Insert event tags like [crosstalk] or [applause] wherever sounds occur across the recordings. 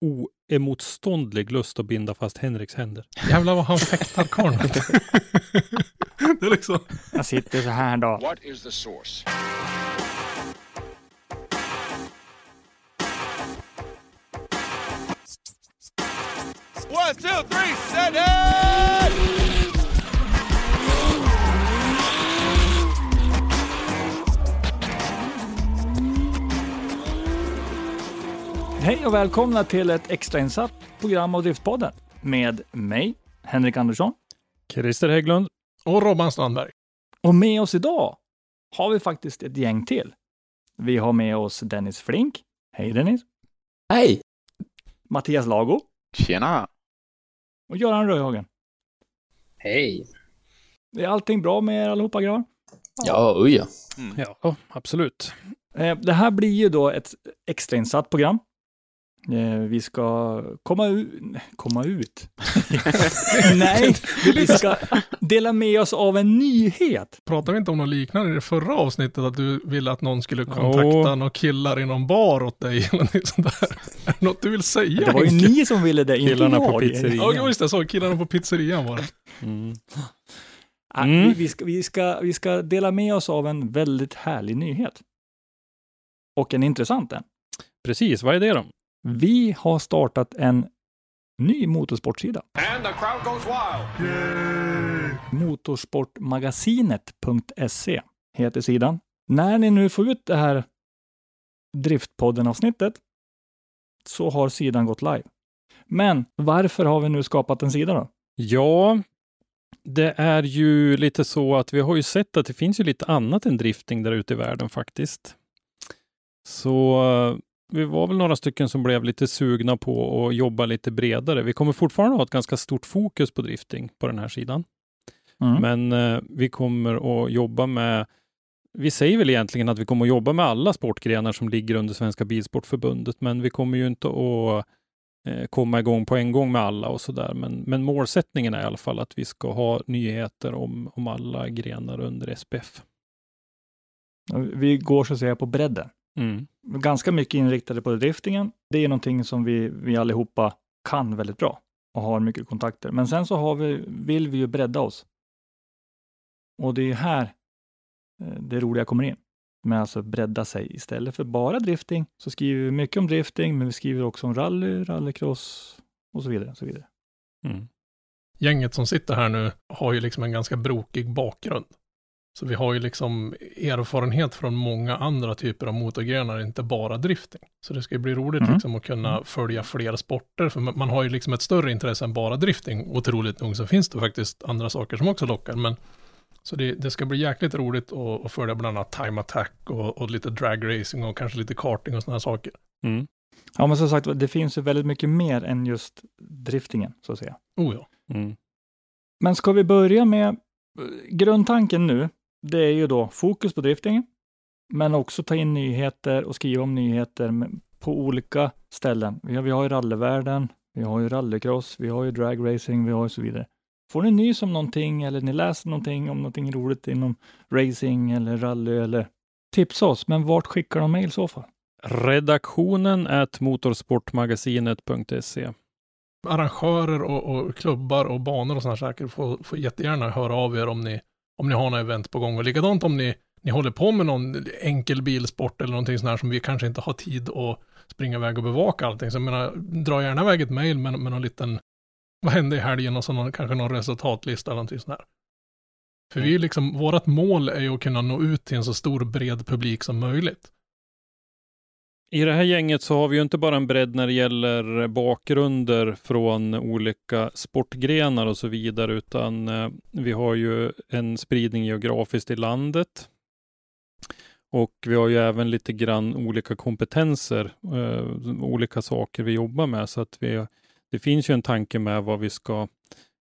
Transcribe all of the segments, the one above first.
oemotståndlig lust att binda fast Henriks händer? Jävlar vad han fäktar karln. [laughs] det är liksom... Jag sitter så här då. What is the source? One, two, three, set it! Hej och välkomna till ett extrainsatt program av Driftpodden med mig, Henrik Andersson. Christer Hägglund. Och Robban Strandberg. Och med oss idag har vi faktiskt ett gäng till. Vi har med oss Dennis Flink. Hej Dennis. Hej! Mattias Lago Tjena! och Göran Röjhagen. Hej! Är allting bra med er allihopa grabbar? Ja, oj ja. Ja, absolut. Eh, Det här blir ju då ett extrainsatt program. Eh, Vi ska komma ut... Komma ut? [laughs] Nej, vi ska dela med oss av en nyhet. Pratade vi inte om något liknande i det förra avsnittet? Att du ville att någon skulle kontakta Jo. några killar i någon bar åt dig [laughs] eller något sånt där. Är det något du vill säga? Det var ju ni som ville det, inte Killarna på jag. pizzerian. Ja, just det. Sa killarna på pizzerian var det. Mm. Ah, Mm. Vi, vi, ska, vi, ska, vi ska dela med oss av en väldigt härlig nyhet. Och en intressant en. Precis, vad är det då? Vi har startat en ny motorsportsida. And the crowd goes wild. Motorsportmagasinet.se heter sidan. När ni nu får ut det här Driftpodden-avsnittet så har sidan gått live. Men varför har vi nu skapat en sida då? Ja, det är ju lite så att vi har ju sett att det finns ju lite annat än drifting där ute i världen faktiskt. Så vi var väl några stycken som blev lite sugna på att jobba lite bredare. Vi kommer fortfarande ha ett ganska stort fokus på drifting på den här sidan. Mm. Men eh, vi kommer att jobba med, vi säger väl egentligen att vi kommer att jobba med alla sportgrenar som ligger under Svenska Bilsportförbundet, men vi kommer ju inte att eh, komma igång på en gång med alla och sådär. Men, men målsättningen är i alla fall att vi ska ha nyheter om, om alla grenar under SPF. Vi går så att säga på bredden. Mm. ganska mycket inriktade på driftingen. Det är någonting som vi, vi allihopa kan väldigt bra och har mycket kontakter. Men sen så har vi, vill vi ju bredda oss. Och det är här eh, det roliga kommer in. Med alltså bredda sig. Istället för bara drifting så skriver vi mycket om drifting, men vi skriver också om rally, rallycross och så vidare. Och så vidare. Mm. Gänget som sitter här nu har ju liksom en ganska brokig bakgrund. Så vi har ju liksom erfarenhet från många andra typer av motorgrenar, inte bara drifting. Så det ska ju bli roligt Mm. liksom att kunna följa fler sporter, för man har ju liksom ett större intresse än bara drifting. Otroligt nog så finns det faktiskt andra saker som också lockar, men så det, det ska bli jäkligt roligt att, att följa bland annat time attack och, och lite drag racing och kanske lite karting och sådana saker. Mm. Ja, men som sagt, det finns ju väldigt mycket mer än just driftingen, så att säga. Oh ja. Mm. Men ska vi börja med grundtanken nu? Det är ju då fokus på driftingen, men också ta in nyheter och skriva om nyheter på olika ställen. Vi har, vi har ju rallyvärlden, vi har ju rallycross, vi har ju dragracing, vi har ju så vidare. Får ni nys om någonting eller ni läser någonting om någonting roligt inom racing eller rally eller tipsa oss, men vart skickar de mejl i så fall? Redaktionen at motorsportmagasinet.se. arrangörer och, och klubbar och banor och sådana saker får, får jättegärna höra av er om ni, om ni har några event på gång. Och likadant om ni, ni håller på med någon enkel bilsport eller någonting sånt här som vi kanske inte har tid att springa iväg och bevaka allting. Så jag menar, dra gärna iväg ett mejl med, med någon liten, vad hände i helgen och så någon, kanske någon resultatlista eller någonting sånt här. För vi är liksom, vårt mål är ju att kunna nå ut till en så stor bred publik som möjligt. I det här gänget så har vi ju inte bara en bredd när det gäller bakgrunder från olika sportgrenar och så vidare, utan eh, vi har ju en spridning geografiskt i landet. Och vi har ju även lite grann olika kompetenser, eh, olika saker vi jobbar med, så att vi, det finns ju en tanke med vad vi ska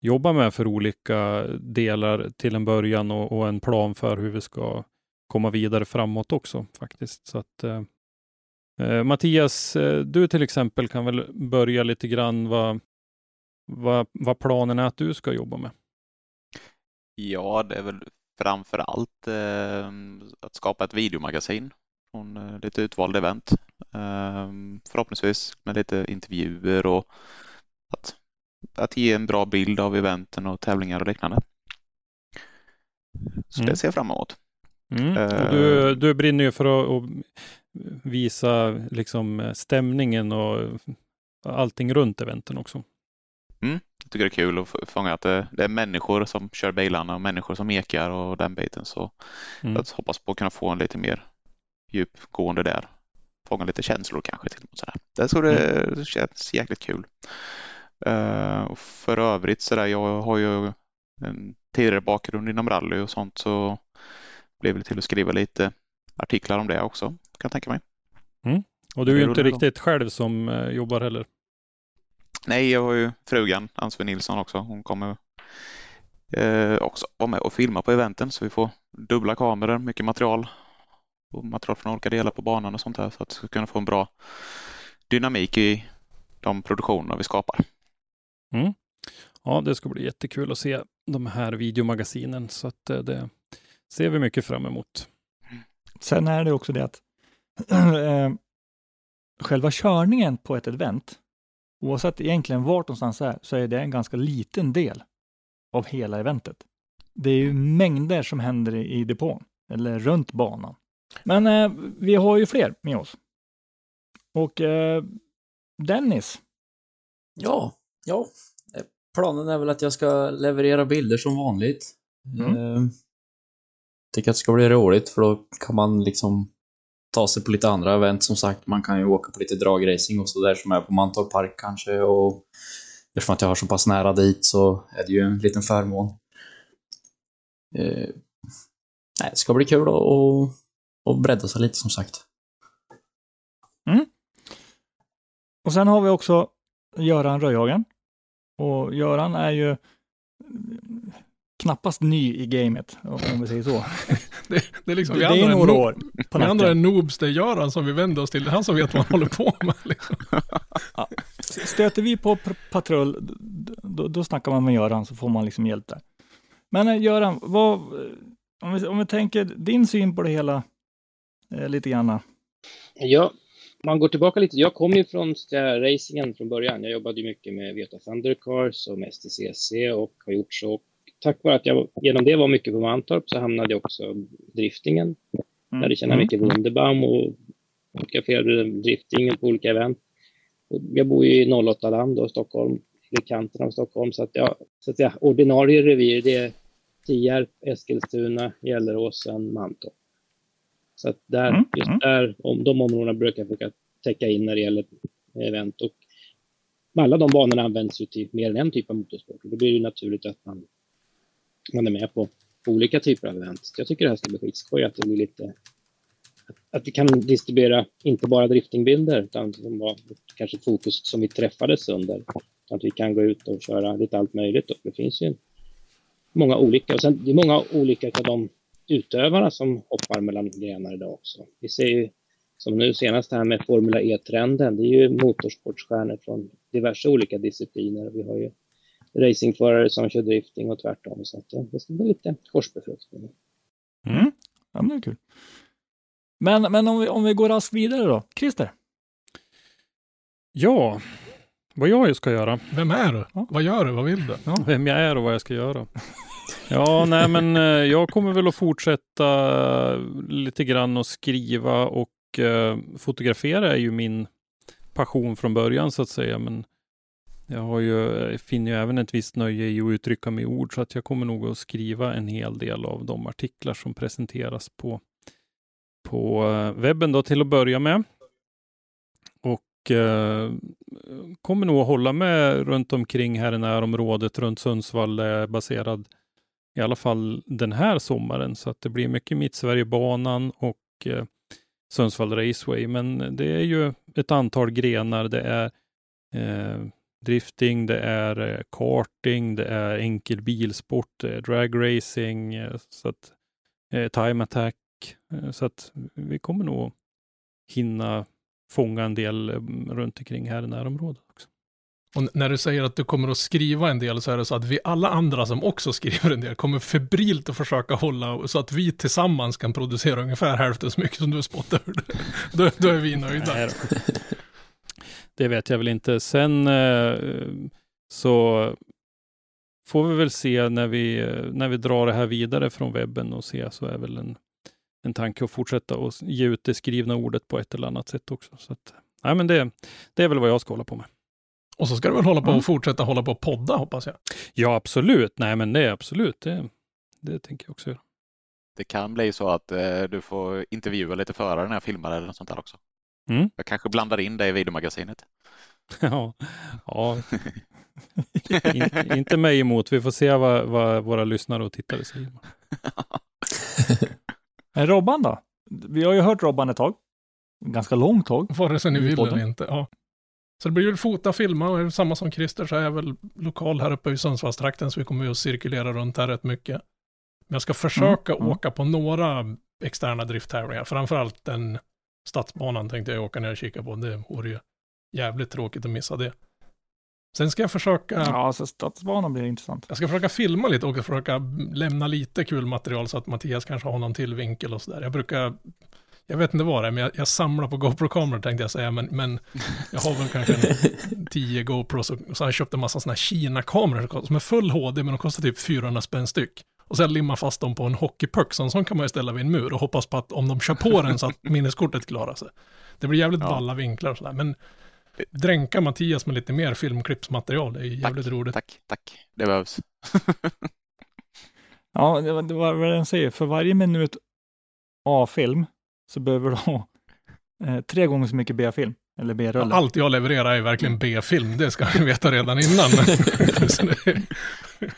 jobba med för olika delar till en början och, och en plan för hur vi ska komma vidare framåt också faktiskt. Så att, eh, Eh, Mattias, eh, du till exempel kan väl börja lite grann vad, vad, vad planen är att du ska jobba med? Ja, det är väl framför allt eh, att skapa ett videomagasin från eh, lite utvalda event. Eh, förhoppningsvis med lite intervjuer och att, att ge en bra bild av eventen och tävlingar och liknande. Så Mm. det ser jag fram emot. Mm. Eh, du, du brinner ju för att visa liksom stämningen och allting runt eventen också. Jag tycker det är kul att få- fånga att det, det är människor som kör bilarna och människor som ekar och den biten. Så Mm. jag hoppas på att kunna få en lite mer djupgående där. Fånga lite känslor kanske till och sådär. Det så det, det känns jäkligt kul. Eh, och för övrigt sådär, jag har ju en tidigare bakgrund inom rally och sånt så blev det till att skriva lite artiklar om det också kan jag tänka mig. Och du är ju inte riktigt själv som eh, jobbar heller. Nej, jag har ju frugan Ann-Sofie Nilsson också. Hon kommer eh, också vara med och filma på eventen så vi får dubbla kameror, mycket material och material från olika delar på banan och sånt här så att vi ska kunna få en bra dynamik i de produktioner vi skapar. Ja, det ska bli jättekul att se de här videomagasinen, så att eh, det ser vi mycket fram emot. Sen är det också det att [clears throat] eh, själva körningen på ett event, oavsett egentligen vart någonstans är, så är det en ganska liten del av hela eventet. Det är ju mängder som händer i i depån, eller runt banan. Men eh, vi har ju fler med oss. Och eh, Dennis, Ja, ja. Eh, Planen är väl att jag ska leverera bilder som vanligt. Mm. Eh, tycker att det ska bli roligt för då kan man liksom ta sig på lite andra event som sagt. Man kan ju åka på lite dragracing och sådär som är på Mantorp Park kanske och eftersom att jag har så pass nära dit så är det ju en liten förmån. Eh, nej, det ska bli kul att och, och bredda sig lite som sagt. Mm. och sen har vi också Göran Röjhagen. Och Göran är ju knappast ny i gamet, om vi säger så. [laughs] Det, det är liksom, Det vi är några år på Vi andra är noobs, det är Göran som vi vänder oss till. Det är han som vet vad han håller på med. Liksom. [laughs] Stöter vi på patrull, då, då snackar man med Göran så får man liksom hjälp där. Men eh, Göran, vad, om, vi, om vi tänker din syn på det hela eh, lite grann. Ja, man går tillbaka lite. Jag kom ju från racingen från början. Jag jobbade ju mycket med Veta Thundercars och med STCC och har gjort så. Tack vare att jag genom det var mycket på Mantorp så hamnade jag också driftingen. Mm. Lärde känna mycket Wunderbaum och fotograferade driftingen på olika event. Jag bor ju i 08-land och Stockholm, i kanten av Stockholm. Så att jag, så att säga, ordinarie revir det är Tierp, Eskilstuna, Gelleråsen, Mantorp. Så att där, Mm, just mm. där, om de områdena brukar jag försöka täcka in när det gäller event. Och alla de banorna används ju till mer än en typ av motorsport. Då blir det ju naturligt att man, man är med på, olika typer av event. Jag tycker det här ska bli skitskoj att det blir lite att, vi kan distribuera inte bara driftingbilder utan som var kanske fokus som vi träffades under. Att vi kan gå ut och köra lite allt möjligt. Och det finns ju många olika. Och sen det är många olika av de utövarna som hoppar mellan grenar idag också. Vi ser ju som nu senast det här med Formula E-trenden. Det är ju motorsportstjärnor från diverse olika discipliner. Vi har ju racingförare som kör drifting och tvärtom. Så att det, ska bli lite korsbefruktning. Mm. Ja, men det är kul. Men, men om, vi, om vi går raskt vidare då. Christer, Ja, vad jag ska göra. Vem är du? Ja. Vad gör du? Vad vill du? Vem jag är och vad jag ska göra. Ja, nej men eh, jag kommer väl att fortsätta lite grann och skriva och eh, fotografera är ju min passion från början så att säga. Men jag har ju, jag finner ju även ett visst nöje i att uttrycka mig i ord, så att jag kommer nog att skriva en hel del av de artiklar som presenteras på, på eh, webben då till att börja med. Och eh, kommer nog att hålla mig runt omkring här i närområdet, runt Sundsvall, där jag är baserad i alla fall den här sommaren. Så att det blir mycket Mittsverigebanan och eh, Sundsvall Raceway. Men det är ju ett antal grenar. Det är eh, drifting, det är eh, karting, det är enkel bilsport, det är dragracing, eh, så att, eh, time attack. Eh, så att vi kommer nog hinna fånga en del eh, runt omkring här i närområdet också. Och när du säger att du kommer att skriva en del så är det så att vi alla andra som också [laughs] skriver en del kommer febrilt att försöka hålla så att vi tillsammans kan producera ungefär hälften så mycket som du spottar ur. [laughs] då, då är vi nöjda. Det vet jag väl inte. Sen eh, så får vi väl se när vi, när vi drar det här vidare från webben och se så är väl en, en tanke att fortsätta och ge ut det skrivna ordet på ett eller annat sätt också. Så att, nej, men det, det är väl vad jag ska hålla på med. Och så ska du väl hålla på Mm. och fortsätta hålla på och podda hoppas jag. Ja, absolut. Nej, men det är absolut. Det, det tänker jag också göra. Det kan bli så att eh, du får intervjua lite förare när jag filmar eller något sånt där också. Mm. Jag kanske blandar in det i videomagasinet. [laughs] ja, ja. [laughs] In, inte mig emot. Vi får se vad, vad våra lyssnare och tittare säger. [laughs] Eh, Robban då? Vi har ju hört Robban ett tag. Ganska långt tag. Vare sig ni vill eller inte. Ja. Så det blir väl fota, filma och är det samma som Christer så är jag väl lokal här uppe i Sundsvallstrakten så vi kommer ju att cirkulera runt här rätt mycket. Men jag ska försöka Mm, mm. åka på några externa drifttävlingar. Framförallt den stadsbanan tänkte jag åka ner och kika på. Det vore ju jävligt tråkigt att missa det. Sen ska jag försöka, Ja, så stadsbanan blir intressant. jag ska försöka filma lite och försöka lämna lite kul material så att Mattias kanske har någon till vinkel och sådär. Jag brukar, jag vet inte vad det är, men jag, jag samlar på GoPro-kameror tänkte jag säga, men, men jag har väl kanske en [laughs] 10 GoPros och så har jag köpt en massa sådana här Kina-kameror som är full HD, men de kostar typ 400 spänn styck. Och sen limmar fast dem på en hockeypuck, så en sån kan man ju ställa vid en mur och hoppas på att om de kör på den så att [laughs] minneskortet klarar sig. Det blir jävligt Ja. balla vinklar och sådär, men dränka Mattias med lite mer filmklippsmaterial, det är jävligt roligt. Tack, tack. Det behövs. [laughs] Ja, det var, det var vad den säger. För varje minut A-film så behöver du ha eh, tre gånger så mycket B-film. Eller B-rulle. Allt jag levererar är verkligen B-film, det ska ni veta redan innan. [laughs] Men, så det- Eh,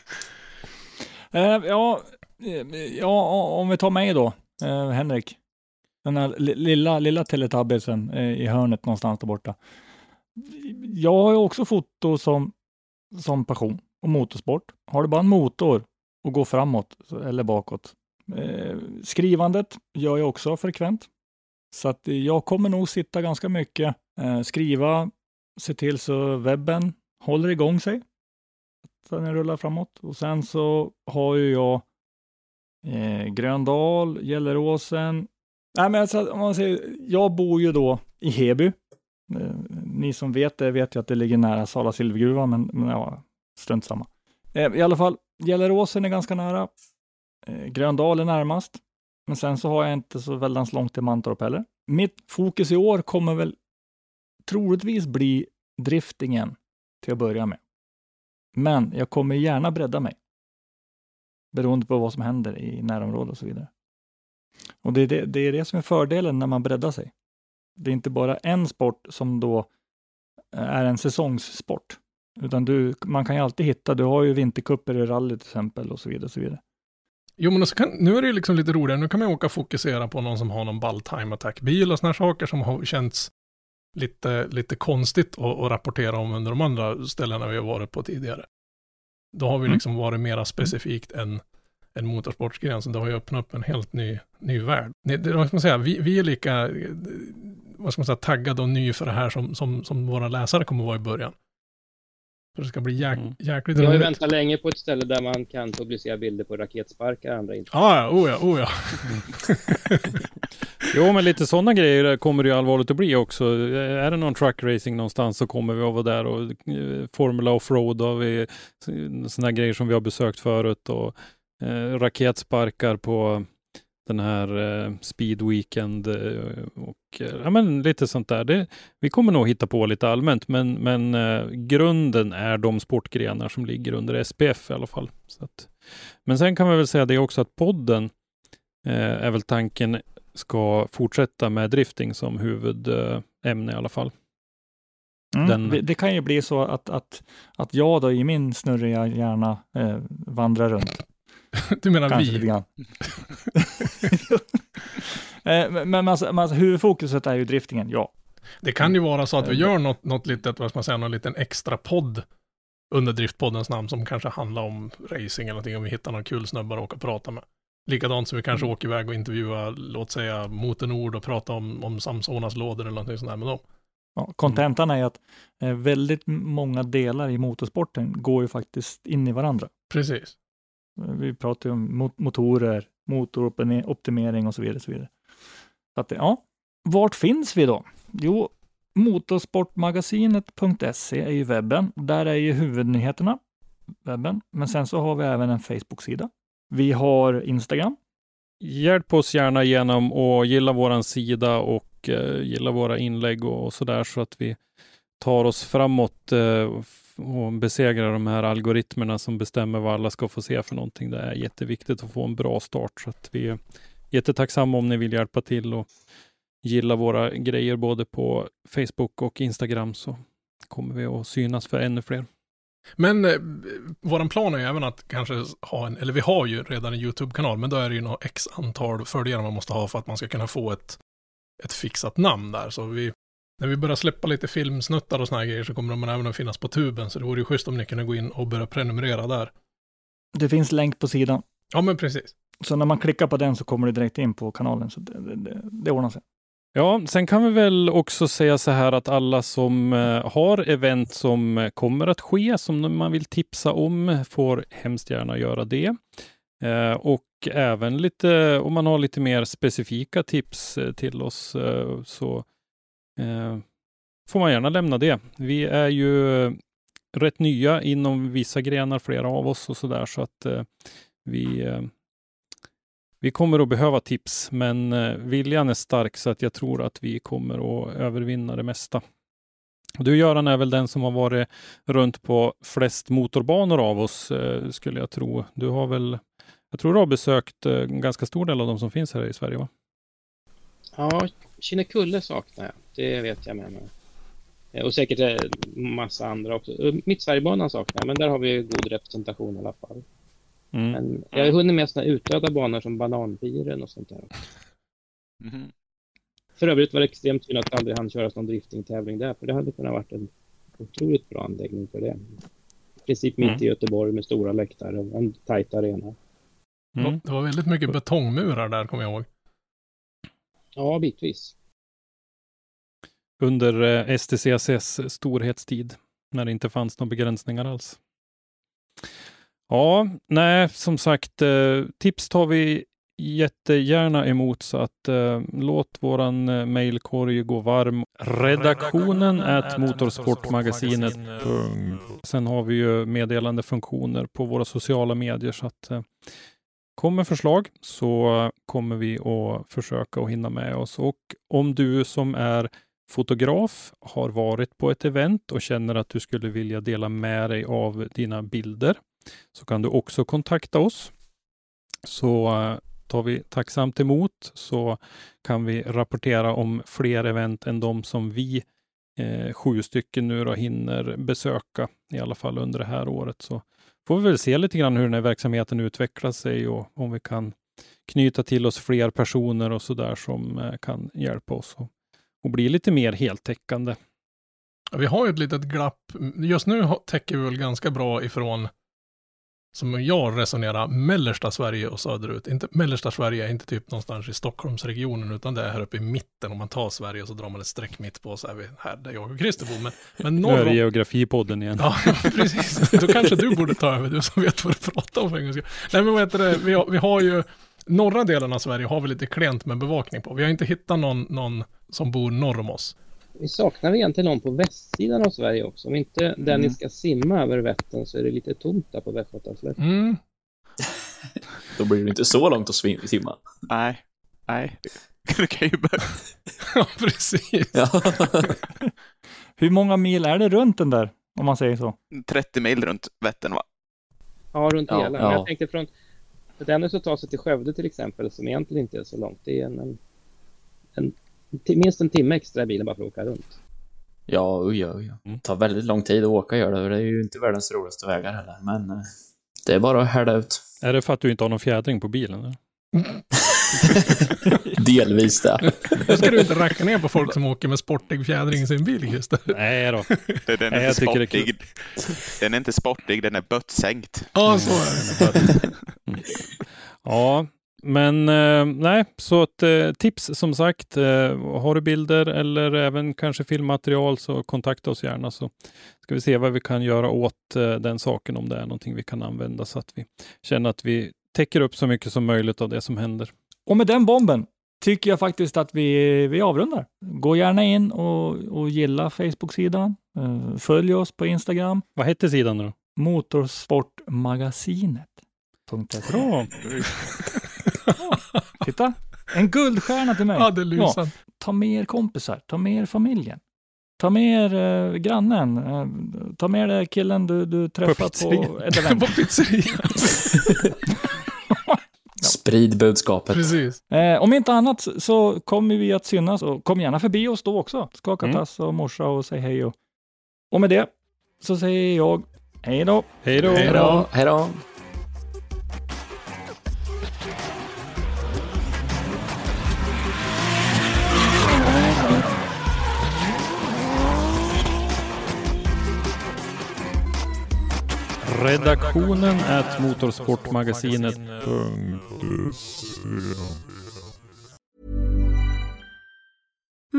Eh, ja, eh, ja, om vi tar mig då, eh, Henrik. Den här lilla, lilla Teletubbiesen eh, i hörnet någonstans där borta. Jag har ju också foto som, som passion och motorsport. Har du bara en motor och går framåt eller bakåt. Eh, skrivandet gör jag också frekvent. Så att jag kommer nog sitta ganska mycket, eh, skriva, se till så webben håller igång sig så den rullar framåt. Och sen så har ju jag eh, Gröndal, Gelleråsen. Nej, men alltså, om man säger, jag bor ju då i Heby. Eh, ni som vet det vet ju att det ligger nära Sala silvergruva, men, men ja, strunt samma. Eh, I alla fall, Gelleråsen är ganska nära. Eh, Gröndal är närmast. Men sen så har jag inte så väldans långt till Mantorp heller. Mitt fokus i år kommer väl troligtvis bli driftingen till att börja med. Men jag kommer gärna bredda mig. Beroende på vad som händer i närområdet och så vidare. Och det är det, det är det som är fördelen när man breddar sig. Det är inte bara en sport som då eh, är en säsongssport. Utan du, man kan ju alltid hitta, du har ju vintercuper i rally till exempel och så vidare. Och så vidare. Jo, men så kan, nu är det liksom lite roligare. Nu kan man åka och fokusera på någon som har någon ball time attack-bil och sådana saker som har känts lite, lite konstigt att, att rapportera om under de andra ställena vi har varit på tidigare. Då har vi Mm. liksom varit mera specifikt än, än motorsportsgren, så det har ju öppnat upp en helt ny, ny värld. Det, det, vad ska man säga, vi, vi är lika eh, vad ska man säga, taggade och ny för det här som, som, som våra läsare kommer vara i början. För det ska bli jäk, Mm. jäkligt Jag har ju roligt. väntat länge på ett ställe där man kan publicera bilder på raketsparkar och andra inte. Ah, ja, oh ja, oh ja. [laughs] Jo, men lite sådana grejer kommer det ju allvarligt att bli också. Är det någon truck racing någonstans så kommer vi att vara där och eh, Formula Offroad har vi sådana grejer som vi har besökt förut och eh, raketsparkar på den här eh, Speed Weekend eh, och eh, ja, men lite sånt där. Det, vi kommer nog hitta på lite allmänt, men, men eh, grunden är de sportgrenar som ligger under SPF i alla fall. Så att, men sen kan vi väl säga det också att podden eh, är väl tanken ska fortsätta med drifting som huvudämne i alla fall. Mm. Den- Det- Det kan ju bli så att, att, att jag då i min snurriga hjärna eh, vandrar runt. [laughs] Du menar Kanske vi? [laughs] [laughs] Eh, men men alltså, alltså, huvudfokuset är ju driftingen, ja. Det kan ju vara så att vi gör något, något litet, vad ska man säga, någon liten extra podd under Driftpoddens namn som kanske handlar om racing eller någonting, om vi hittar några kul snubbar att åka och prata med. Likadant som vi kanske åker iväg och intervjuar, låt säga, Motornord och prata om, om Samsonas lådor eller någonting sånt där med dem. ja kontentan är ju att eh, väldigt många delar i motorsporten går ju faktiskt in i varandra. Precis. Eh, Vi pratar ju om mot- motorer, motoroptimering och så vidare. Så vidare. Så att, ja, vart finns vi då? Jo, motorsportmagasinet.se är ju webben. Där är ju huvudnyheterna, webben. Men sen så har vi även en Facebook-sida. Vi har Instagram. Hjälp oss gärna genom att gilla vår sida och eh, gilla våra inlägg och, sådär så att vi tar oss framåt eh, och besegra de här algoritmerna som bestämmer vad alla ska få se för någonting. Det är jätteviktigt att få en bra start så att vi är jättetacksamma om ni vill hjälpa till och gilla våra grejer både på Facebook och Instagram så kommer vi att synas för ännu fler. Men eh, vår plan är ju även att kanske ha en, eller vi har ju redan en YouTube-kanal, men då är det ju något x antal följare man måste ha för att man ska kunna få ett, ett fixat namn där. Så vi, när vi börjar släppa lite filmsnuttar och såna här grejer så kommer de även att finnas på tuben, så det vore ju schysst om ni kunde gå in och börja prenumerera där. Det finns länk på sidan. Ja, men precis. Så när man klickar på den så kommer det direkt in på kanalen. Så det, det, det, det ordnar sig. Ja, sen kan vi väl också säga så här att alla som eh, har event som eh, kommer att ske, som man vill tipsa om, får hemskt gärna göra det. Eh, och även lite, om man har lite mer specifika tips till oss, så Eh, får man gärna lämna det. Vi är ju rätt nya inom vissa grenar, flera av oss och så där, så att eh, vi eh, vi kommer att behöva tips, men eh, viljan är stark så att jag tror att vi kommer att övervinna det mesta. Du Göran är väl den som har varit runt på flest motorbanor av oss, eh, skulle jag tro. Du har väl, jag tror du har besökt eh, en ganska stor del av de som finns här i Sverige, va? Ja, Kinnekulle saknar jag. Det vet jag med mig. Eh, Och säkert eh, massa andra också. Eh, Mittsverigebanan saknar jag, men där har vi god representation i alla fall. Mm. Men jag har hunnit med sådana utdöda banor som Bananpiren och sånt där. Mhm. För övrigt var det extremt synd att det aldrig hann köras någon driftingtävling där, för det hade kunnat varit en otroligt bra anläggning för det. I princip mitt Mm. i Göteborg med stora läktare och en tajt arena. Mm. Det var väldigt mycket betongmurar där, kommer jag ihåg. Ja, bitvis. Under eh, STCSS storhetstid, när det inte fanns några begränsningar alls. Ja, nej, som sagt, eh, tips tar vi jättegärna emot så att eh, låt våran eh, mailkorg gå varm. Redaktionen at motorsportmagasinet. Sen har vi ju meddelandefunktioner på våra sociala medier så att eh, kommer förslag så kommer vi att försöka att hinna med oss och om du som är fotograf har varit på ett event och känner att du skulle vilja dela med dig av dina bilder så kan du också kontakta oss. Så eh, tar vi tacksamt emot så kan vi rapportera om fler event än de som vi eh, sju stycken nu då hinner besöka i alla fall under det här året. Så får vi väl se lite grann hur den här verksamheten utvecklar sig och om vi kan knyta till oss fler personer och så där som eh, kan hjälpa oss att och bli lite mer heltäckande. Vi har ju ett litet glapp. Just nu täcker vi väl ganska bra ifrån, som jag resonerar, mellersta Sverige och söderut. Inte, mellersta Sverige är inte typ någonstans i Stockholmsregionen, utan det är här uppe i mitten. Om man tar Sverige och så drar man ett streck mitt på, så är vi här där jag och Christer bor. Men, men Nu är norr det geografipodden igen. Ja, [laughs] precis. Då kanske du borde ta över, du som vet vad du pratar om. Nej, men vad heter det, vi har, vi har ju, norra delen av Sverige har vi lite klent med bevakning på. Vi har inte hittat någon, någon som bor norr om oss. Vi saknar egentligen någon på västsidan av Sverige också. Om inte Mm. ska simma över Vättern så är det lite tomt där på Västgötaslätten. Mm. [laughs] Då blir det inte så långt att svim- simma. Nej, nej. [laughs] Du kan ju börja. [laughs] Ja, precis. Ja. Hur många mil är det runt den där, om man säger så? 30 mil runt Vättern va? Ja, runt Ja, hela. ja. Men jag tänkte från för Dennis att ta sig till Skövde till exempel, som egentligen inte är så långt. Det är en, en, en, minst en timme extra i bilen bara för att åka runt. Ja, oj, oj, oj. Det tar väldigt lång tid att åka gör det. och Det är ju inte världens roligaste vägar heller. Men eh, det är bara att härda ut. Är det för att du inte har någon fjädring på bilen? Eller? [laughs] [laughs] Delvis det. Nu ska du inte racka ner på folk som åker med sportig fjädring i sin bil, Christer. Nej då. Den är Nej, inte det sportig. Den är inte sportig, den är böttsänkt. Ja, så är det. [laughs] Ja, men eh, nej, så ett eh, tips som sagt. Eh, har du bilder eller även kanske filmmaterial så kontakta oss gärna så ska vi se vad vi kan göra åt eh, den saken om det är någonting vi kan använda så att vi känner att vi täcker upp så mycket som möjligt av det som händer. Och med den bomben tycker jag faktiskt att vi, vi avrundar. Gå gärna in och, och gilla Facebook-sidan. Eh, Följ oss på Instagram. Vad hette sidan nu då? Motorsportmagasinet. Bra! Titta, en guldstjärna till mig. Ja, det lysande. Ta med er kompisar, ta med er familjen. Ta med er eh, grannen, eh, ta med dig killen du, du träffar på, event. på pizzerian. [laughs] [laughs] Sprid budskapet. Precis. Eh, om inte annat så- så kommer vi att synas och kom gärna förbi oss då också. Skaka Mm. tass och morsa och säg hej. Och, och med det så säger jag hej då. Hej då! Hej då. Hej då. Redaktionen at motorsportmagasinet.se